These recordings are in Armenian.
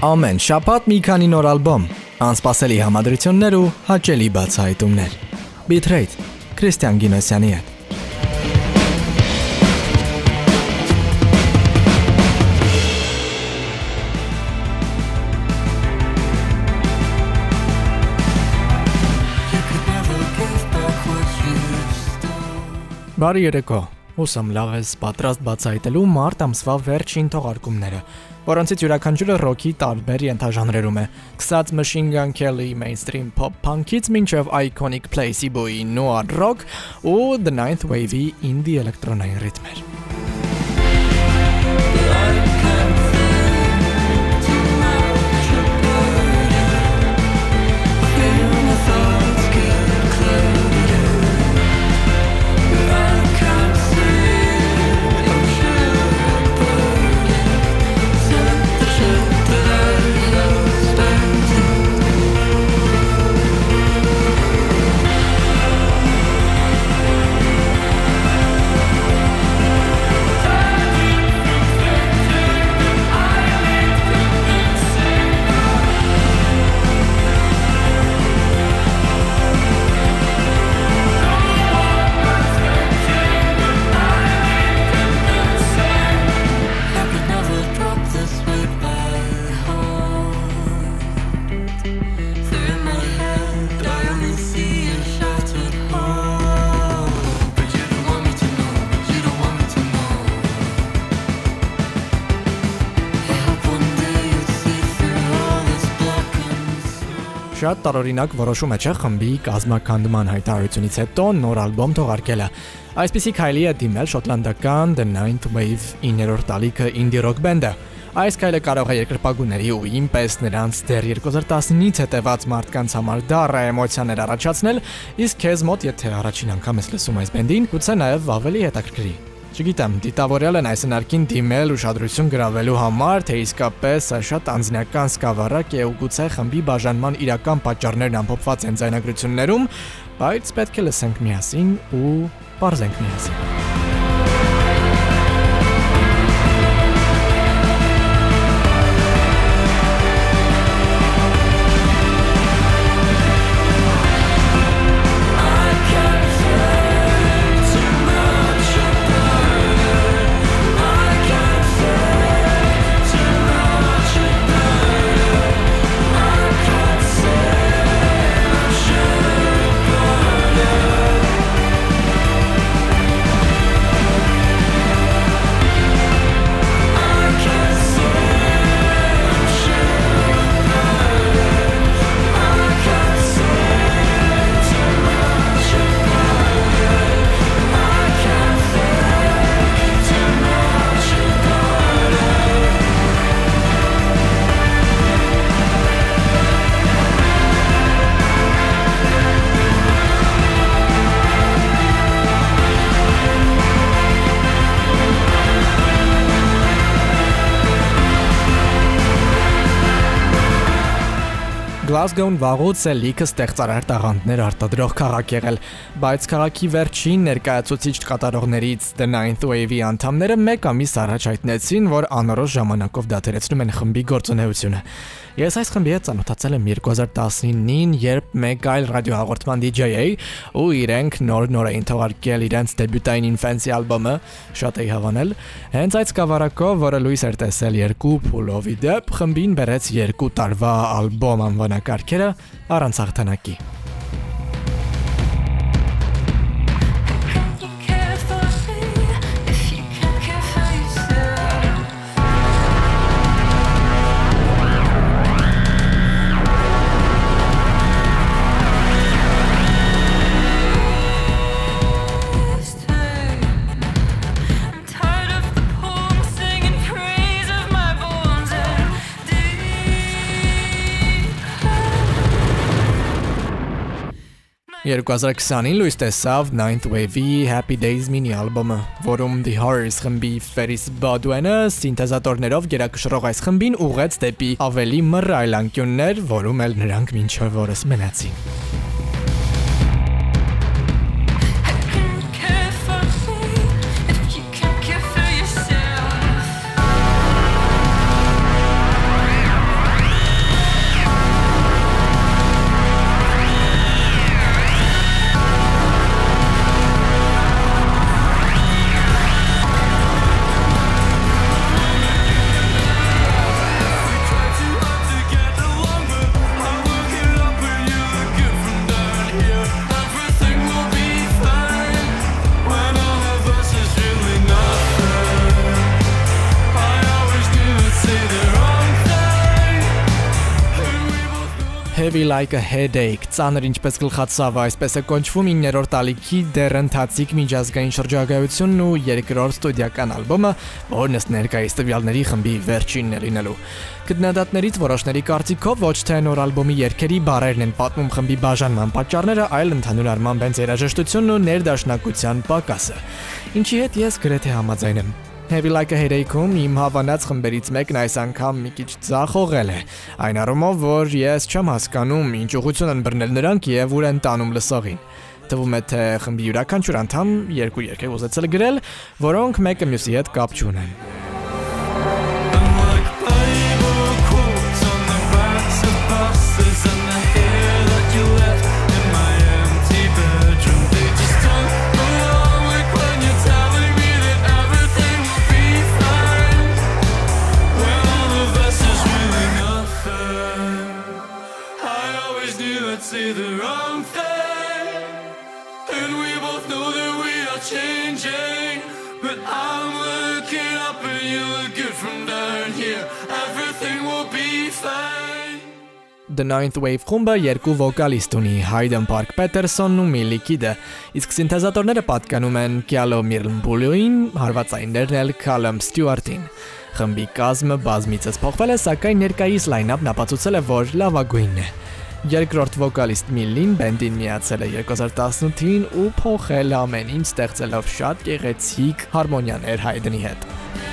Ամեն շաբաթ մի քանի նոր ալբոմ, անսպասելի համադրություններ ու հաճելի բացահայտումներ։ Bitrate Քրիստիան Գինոսյանի հետ։ Բարի երեկո։ Հուսամ լավ ես պատրաստ բացահայտելու մարտ ամսվա վերջին թողարկումները, որոնցից յուրաքանչյուրը ռոքի տարբեր ենթաժանրերում է։ Կսած Machine Gun Kelly mainstream pop punk-ից մինչև iconic Placey Boy noir rock ու The Ninth Wave-ի indie էլեկտրոնային ռիթմեր։ Շատ տարօրինակ որոշում է չէ խմբի կազմակերպման հայտարարությունից հետո նոր ալբոմ թողարկելը։ Այսպիսի քայլի է դիմել շոտլանդական The Ninth Wave 9-րդ տալիքը indie rock բենդը։ Այս քայլը կարող է երկրպագուների ու ինպես նրանց դեռ 2019-ից հետևած մարդկանց համար դառը էմոցիաներ առաջացնել, իսկ քեզ մոտ եթե առաջին անգամ ես լսում այս բենդին, գուցե նաև ավելի հետաքրքրի։ Չգիտեմ, դիտավորել են այս հնարքին դիմել ուշադրություն գրավելու համար, թե իսկապես սա շատ անձնական սկավառակ է ու գուցե խմբի բաժանման իրական պատճառներն ամփոփված են ձայնագրություններում, բայց պետք է լսենք միասին ու բարձենք միասին։ Գլազգոուն վաղուց է լիքը ստեղծարար տաղանդներ արտադրող քաղաք եղել, բայց քաղաքի վերջին ներկայացուցիչ կատարողներից The Ninth Wave-ի անդամները մեկ ամիս առաջ հայտնեցին, որ անորոշ ժամանակով դադարեցնում են խմբի գործունեությունը։ Ես այս խմբի հետ ծանոթացել եմ 2019-ին, երբ մեկ այլ ռադիոհաղորդման DJ-ը ու իրենք նոր-նոր էին թողարկել իրենց դեբյուտային Infancy ալբոմը, շատ էի հավանել։ Հենց այդ սկավառակով, որը լույս էր տեսել երկու փուլովի դեպ, խմբին բերեց երկու տարվա ալբոմ անվանակարգերը առանց հաղթանակի։ 2020-ին լույս տեսավ Ninth Wave-ի Happy Days mini ալբոմը, որում The Horrors խմբի Ferris Bodwin-ը սինթեզատորներով գերակշռող այս խմբին ուղեց դեպի ավելի մռայլ անկյուններ, որում էլ նրանք մինչև օրս մնացին։ Heavy Like a Headache, ծանր ինչպես գլխացավը, այսպես է կոչվում 9-րդ ալիքի դեռ ընթացիկ միջազգային շրջագայությունն ու երկրորդ ստուդիական ալբոմը, որն ըստ ներկայիս տվյալների խմբի վերջինն է լինելու։ Գտնադատներից որոշների կարծիքով ոչ թե նոր ալբոմի երգերի բարերն են պատմում խմբի բաժանման պատճառները, այլ ընդհանուր առմամբ հենց երաժշտությունն ու ներդաշնակության պակասը։ Ինչի հետ ես գրեթե համաձայն եմ։ Heavy Like a Headache-ում իմ հավանած խմբերից մեկն այս անգամ մի քիչ ցախողել է։ Այն առումով, որ ես չեմ հասկանում ինչ ուղղություն են բռնել նրանք եւ ուր են տանում լսողին։ Թվում է թե խմբի յուրաքանչյուր անդամ երկու երգ է ուզեցել գրել, որոնք մեկը մյուսի հետ կապ չունեն։ The Ninth Wave խումբը երկու վոկալիստ ունի՝ Hayden Park Peterson-ն ու Millie Kidd-ը, իսկ սինթեզատորները պատկանում են Kyalo Mirnbulu-ին, հարվածայիններն էլ Callum Stewart-ին։ Խմբի կազմը բազմիցս փոխվել է, սակայն ներկայիս լայնապն ապացուցել է, որ լավագույնն է։ Երկրորդ վոկալիստ Միլին բենդին միացել է 2018-ին ու փոխել ամեն ինչ ստեղծելով շատ գեղեցիկ հարմոնիաներ Հայդենի հետ։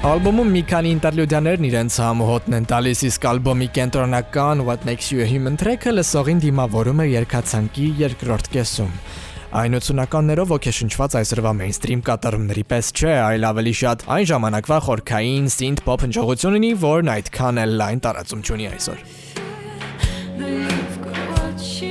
Ալբոմում մի քանի ինտերլյուդիաներն իրենց համոհոտն են տալիս, իսկ ալբոմի կենտրոնական What Makes You a Human track-ը լսողին դիմավորում է երկացանկի երկրորդ կեսում։ Այն 80-ականներով ոգեշնչված այսօրվա մեյնստրիմ կատարումների պես չէ, այլ ավելի շատ այն ժամանակվա խորքային synth pop հնչողություն ունի, որն այդքան էլ լայն տարածում չունի այսօր։ What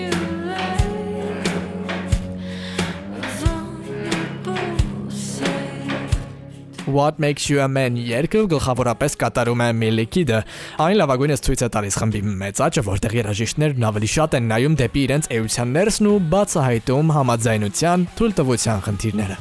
Makes You a Man երգը գլխավորապես կատարում է Millie Kidd-ը։ Այն լավագույնս ցույց է տալիս խմբի մեծ աճը, որտեղ երաժիշտներն ավելի շատ են նայում դեպի իրենց էության ներսն ու բացահայտում համաձայնության, թույլտվության խնդիրները։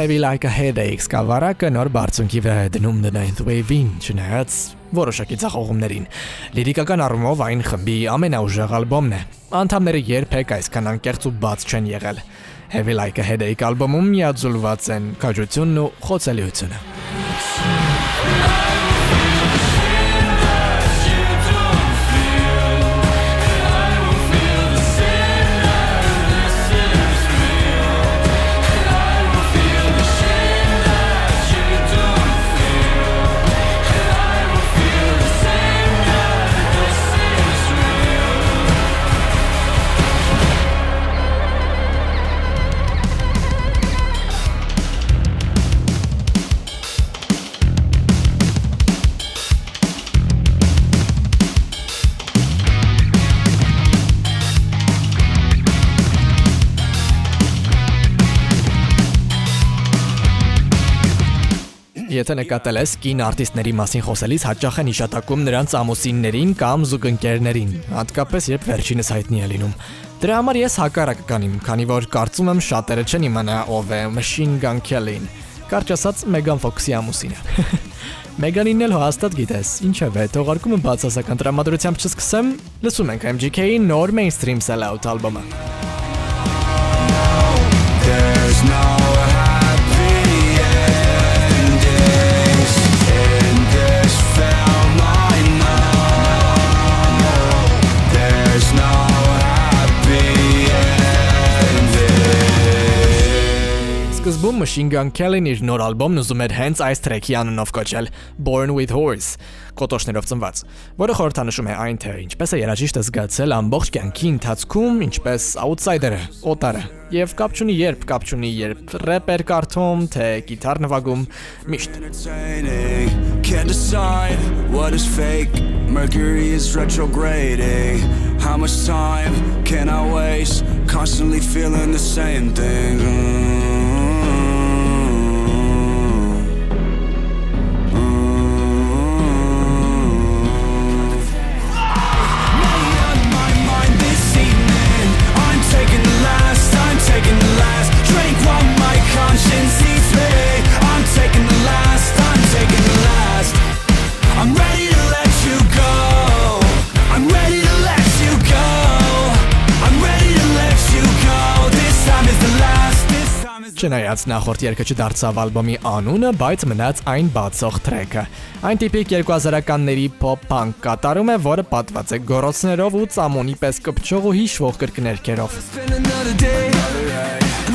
Heavy Like a Headache սկավառակը նոր բարձունքի վրա է դնում The Ninth Wave-ին, չնայած որոշակի ցախողումներին։ Լիրիկական առումով այն խմբի ամենաուժեղ ալբոմն է։ Անդամները երբեք այսքան անկեղծ ու բաց չեն եղել։ Heavy Like a Headache ալբոմում միաձուլված են քաջությունն ու խոցելիությունը։ Եթե նկատել ես կին արտիստների մասին խոսելիս հաճախ են իշատակում նրանց ամուսիններին կամ զուգընկերներին, հատկապես երբ վերջինս հայտնի է լինում։ Դրա համար ես հակառակը կանիմ, քանի որ կարծում եմ շատերը չեն իմանա ով է Machine Gun Kelly-ն։ Կարճ ասած Megan Fox-ի ամուսինը։ Մեգանին էլ հաստատ գիտես, ինչև է, թողարկումը բացասական տրամադրությամբ չսկսեմ, լսում ենք MGK-ի նոր mainstream sellout ալբոմը։ There's no Սկզբում Machine Gun Kelly-ն իր նոր ալբոմն ուզում էր հենց այս տրեքի անունով կոչել Born with Horse, կոտոշներով ծնված, որը խորհրդանշում է այն, թե ինչպես է երաժիշտը զգացել ամբողջ կյանքի ընթացքում, ինչպես outsider-ը, օտարը, եւ կապ չունի երբ, կապ չունի երբ рэպեր կարդում, թե գիտար նվագում, միշտ Can't decide what is fake. Mercury is retrograding. How much time can I waste Constantly feeling the same thing? Mm. Չնայած նախորդ երգը չդարձավ ալբոմի անունը, բայց մնաց այն բացող տրեքը։ Այն տիպիկ 2000-ականների pop-punk կատարում է, որը պատված է գոռոցներով ու ծամոնի պես կպչող ու հիշվող կրկներքերով։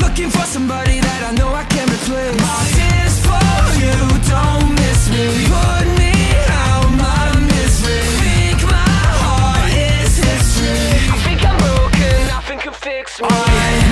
Looking for somebody that I know I can replace. My tears for you, don't miss me. Put me out my misery. Think my heart is history. I think I'm broken, nothing can fix me.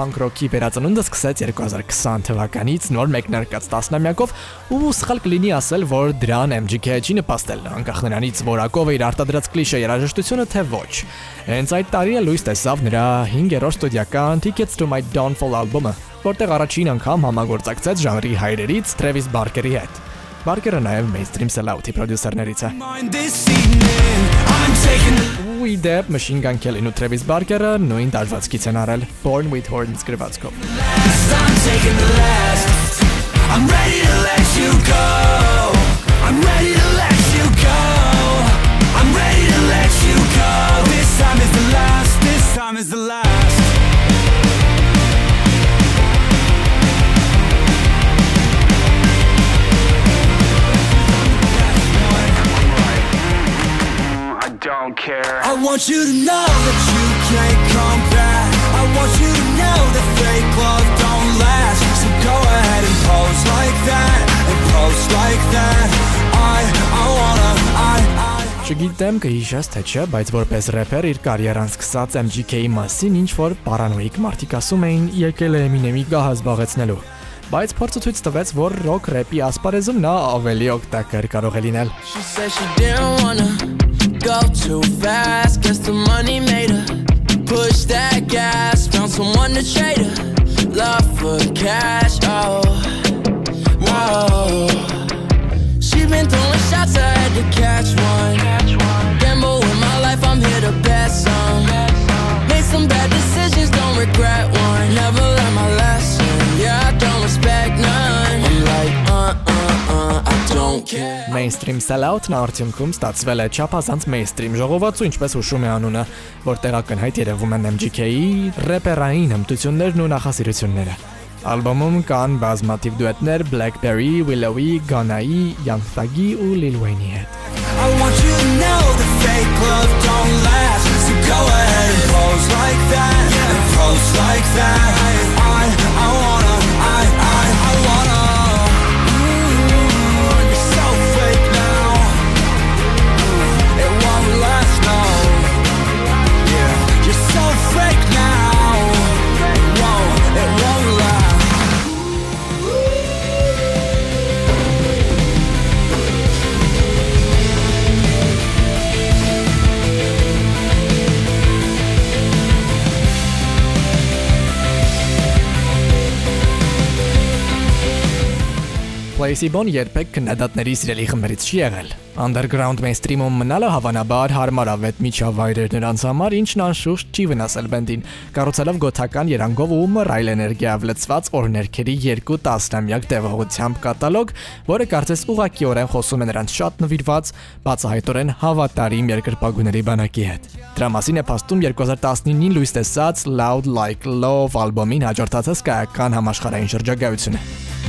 Punk rock-ի վերածնունդը սկսեց 2020 թվականից նոր մեկնարկած տասնամյակով ու սխալ կլինի ասել, որ դրան MGK չի նպաստել, անկախ նրանից որակով է իր արտադրած կլիշե երաժշտությունը թե ոչ։ Հենց այդ տարի է լույս տեսավ նրա 5-րդ ստուդիական Tickets to My Downfall ալբոմը, որտեղ առաջին անգամ համագործակցեց ժանրի հայրերից Travis Barker-ի հետ։ Բարկերը նաև mainstream sellout-ի պրոդյուսերներից է։ Joey Depp, Machine Gun Kelly nu Travis Barker, nu intați v-ați. Born with Horns, scrivați. I'm ready to let you go I'm ready to let you go I'm ready to let you go This time is the last, this time is the last don't care. I want you to know that you can't come back. I want you to know that fake love don't last. So go ahead and pose like that, and pose like that. I, I wanna, I, I. Չգիտեմ կհիշես թե չէ, բայց որպես рэփեր իր կարիերան սկսած MGK-ի մասին ինչ որ պարանոիկ մարդիկ ասում էին եկել է Eminem-ի գահը զբաղեցնելու բայց փորձը ցույց տվեց, որ ռոք рэպի ասպարեզում նա ավելի օգտակար կարող է լինել։ Go too fast. Guess the money made her push that gas. Found someone to trade her love for cash. Oh, oh. She been throwing shots, I had to catch one. Gamble with my life, I'm here to bet some. Made some bad decisions, don't regret one. Never Mainstream sellout-ն արդյունքում ստացվել է չափազանց mainstream ժողովածու, ինչպես հուշում է անունը, որտեղ ակնհայտ երևում են MGK-ի рэպերային հմտություններն ու նախասիրությունները։ Ալբոմում կան բազմաթիվ դուետներ Blackberry, Willowy, Ghana-ի, Young Thug-ի ու Lil Wayne-ի հետ։ I want you to know the fake love don't last. So go ahead and pose like that. And pose like that Placebo-ն երբեք քննադատների սիրելի խմբերից չի եղել։ Underground mainstream-ում մնալը հավանաբար հարմարավետ միջավայր էր նրանց համար, ինչն անշուշտ չի վնասել բենդին, կառուցելով գոթական երանգով ու մռայլ էներգիայով լցված օրներքերի երկու տասնամյակ տևողությամբ կատալոգ, որը կարծես ուղակիորեն խոսում է նրանց շատ նվիրված, բացահայտորեն հավատարիմ երկրպագուների բանակի հետ։ Դրա մասին է փաստում 2019-ին լույս տեսած Loud Like Love ալբոմին հաջորդած հսկայական համաշխարհային շրջագայությունը։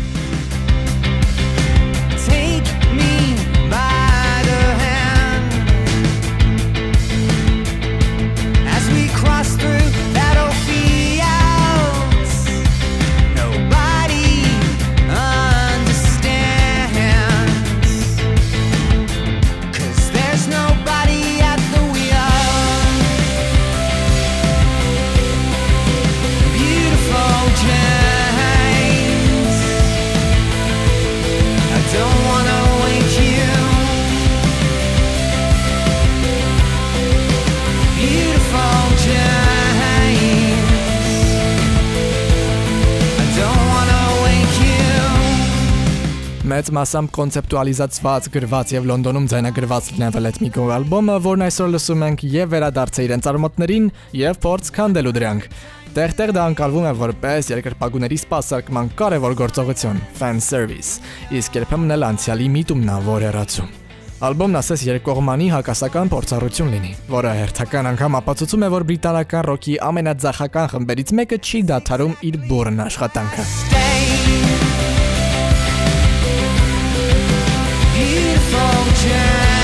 մասամբ կոնցեպտուալիզացված, գրված եւ Լոնդոնում ձայնագրված Let Me Go ալբոմը, որն այսօր լսում ենք եւ վերադարձ է իրենց արմատներին եւ փորձ քանդելու դրանք։ Տեղ-տեղ դա անցալվում է որպես երկրպագուների սպասարկման կարևոր գործողություն՝ fan service, իսկ երբեմն էլ անցյալի միտումնավոր հեռացում։ Ալբոմն ասես երկկողմանի հակասական փորձառություն լինի, որը հերթական անգամ ապացուցում է, որ բրիտանական ռոքի ամենաձախական խմբերից մեկը չի դադարում իր բուրն աշխատանքը։ Yeah.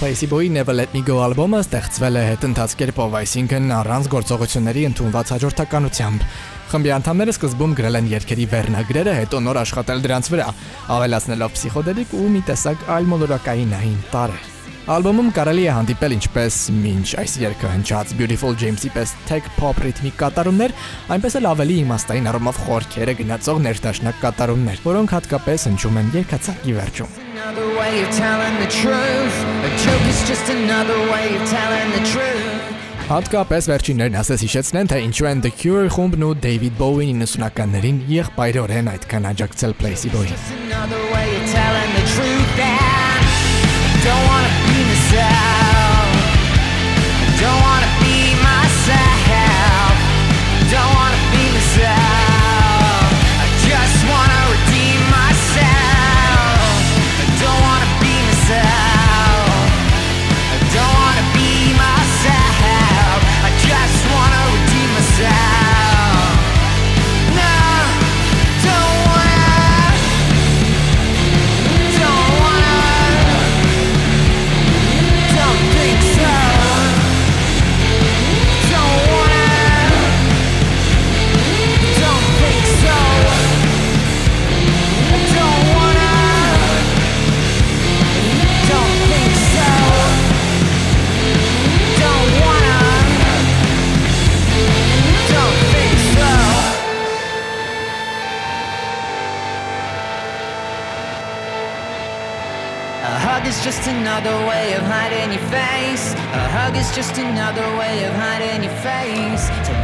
Placebo-ի Never Let Me Go ալբոմը ստեղծվել է հետընթաց կերպով, այսինքն առանց գործողությունների ընդունված հաջորդականությամբ։ Խմբի անդամները սկզբում գրել են երգերի վերնագրերը, հետո նոր աշխատել դրանց վրա, ավելացնելով փսիխոդելիկ ու մի տեսակ այլ մոլորակայինային տարր։ Ալբոմում կարելի է հանդիպել ինչպես մինչ այս երգը հնչած Beautiful James-ի պես tech pop ռիթմիկ կատարումներ, այնպես էլ ավելի իմաստային առումով խորքերը գնացող ներդաշնակ կատարումներ, որոնք հատկապես հնչում են երգացանկի վերջում another way of telling the truth. A joke is just another way of telling the truth. Հատկապես վերջիններն ասես հիշեցնեն, թե ինչու են The Cure խումբն ու David Bowie-ին 90-ականներին եղբայրորեն այդքան աջակցել Placebo-ին։ Don't wanna Yeah.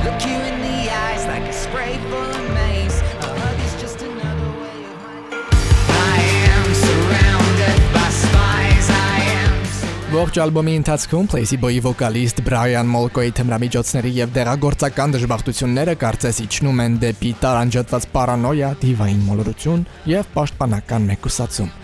Look you in the eyes like a spray full of mace. A hug is just another way of hiding. I am surrounded by spies. I am. Ողջ ալբոմի ընթացքում Placebo-ի վոկալիստ Brian Molko-ի թմրամիջոցների եւ դեղագործական դժբախտությունները կարծես իջնում են դեպի տարանջատված պարանոյա, դիվային մոլորություն եւ պաշտպանական մեկուսացում։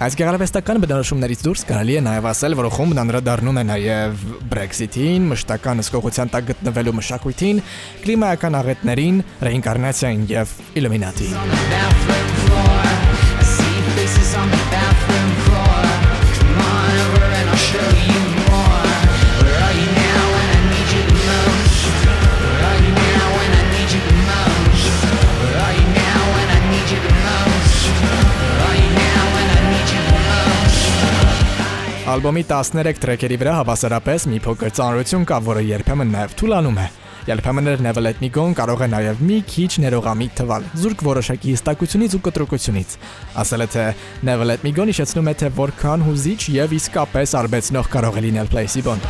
Այս գեղարվեստական բնորոշումներից դուրս կարելի է նաև ասել, որ խումբն անդրադառնում է նաև Brexit-ին, մշտական հսկողության տակ գտնվելու մշակույթին, կլիմայական աղետներին, ռեինկարնացիային եւ Illuminati-ին։ Ալբոմի 13 տրեքերի վրա հավասարապես մի փոքր ծանրություն կա, որը երբեմն նաև թուլանում է։ Երբեմն Never Let Me Go-ն կարող է նաև մի քիչ ներողամիտ թվալ, զուրկ որոշակի հստակությունից ու կտրուկությունից։ Ասել է թե Never Let Me Go-ն իջեցնում է թե որքան հուզիչ եւ իսկապես արբեցնող կարող է լինել Placebo-ն։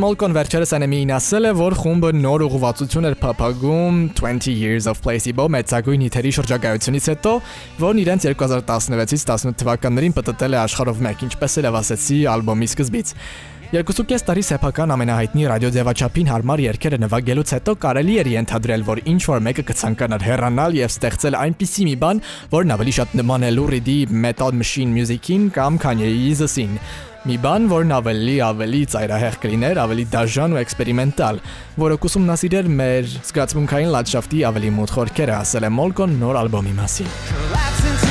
Brian Molko-ն վերջերս anime-ին ասել է, որ խումբը նոր ուղղվածություն էր փափագում 20 Years of Placebo մեծագույն հիթերի շրջագայությունից հետո, որն իրենց 2016-ից 18 թվականներին պատտել է աշխարհով մեկ, ինչպես էլ ասացի ալբոմի սկզբից։ Երկուսուկես տարի սեփական ամենահայտնի ռադիոձևաչափին հարմար երգերը նվագելուց հետո կարելի էր ենթադրել, որ ինչ որ մեկը կցանկանար հեռանալ եւ ստեղծել այնպիսի մի բան, որն ավելի շատ նման է Lou Reed-ի Metal Machine Music-ին կամ Kanye-ի Yeezus-ին։ Մի բան, որն ավելի ավելի ծայրահեղ կլիներ, ավելի դաժան ու էքսպերիմենտալ, որը կուսումնասիրեր մեր զգացմունքային լանդշաֆտի ավելի մոտ խորքերը, ասել է Molko նոր ալբոմի մասին։ Collapse into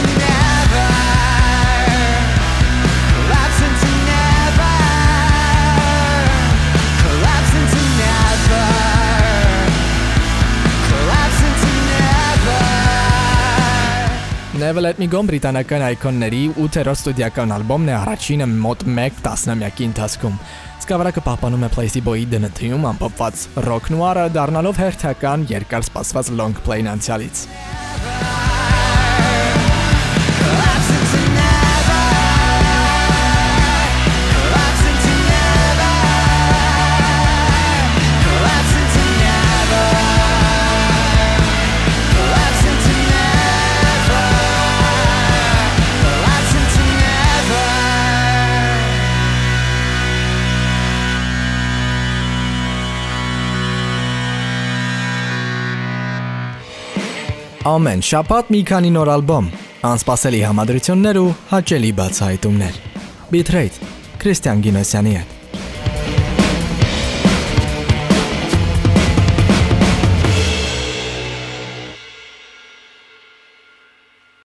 Never Let Me Go բրիտանական այկոնների 8-րդ ստուդիական ալբոմն է առաջինը մոտ 1 տասնամյակի ընթացքում։ Սկավառակը պահպանում է Placebo-ի դնթիում ամփոփված rock noir-ը դառնալով հերթական երկար սպասված long play-ն անցյալից։ Collapse Ամեն շաբաթ մի քանի նոր ալբոմ, անսպասելի համադրություններ ու հաճելի բացահայտումներ։ Bitrate Քրիստիան Գինոսյանի հետ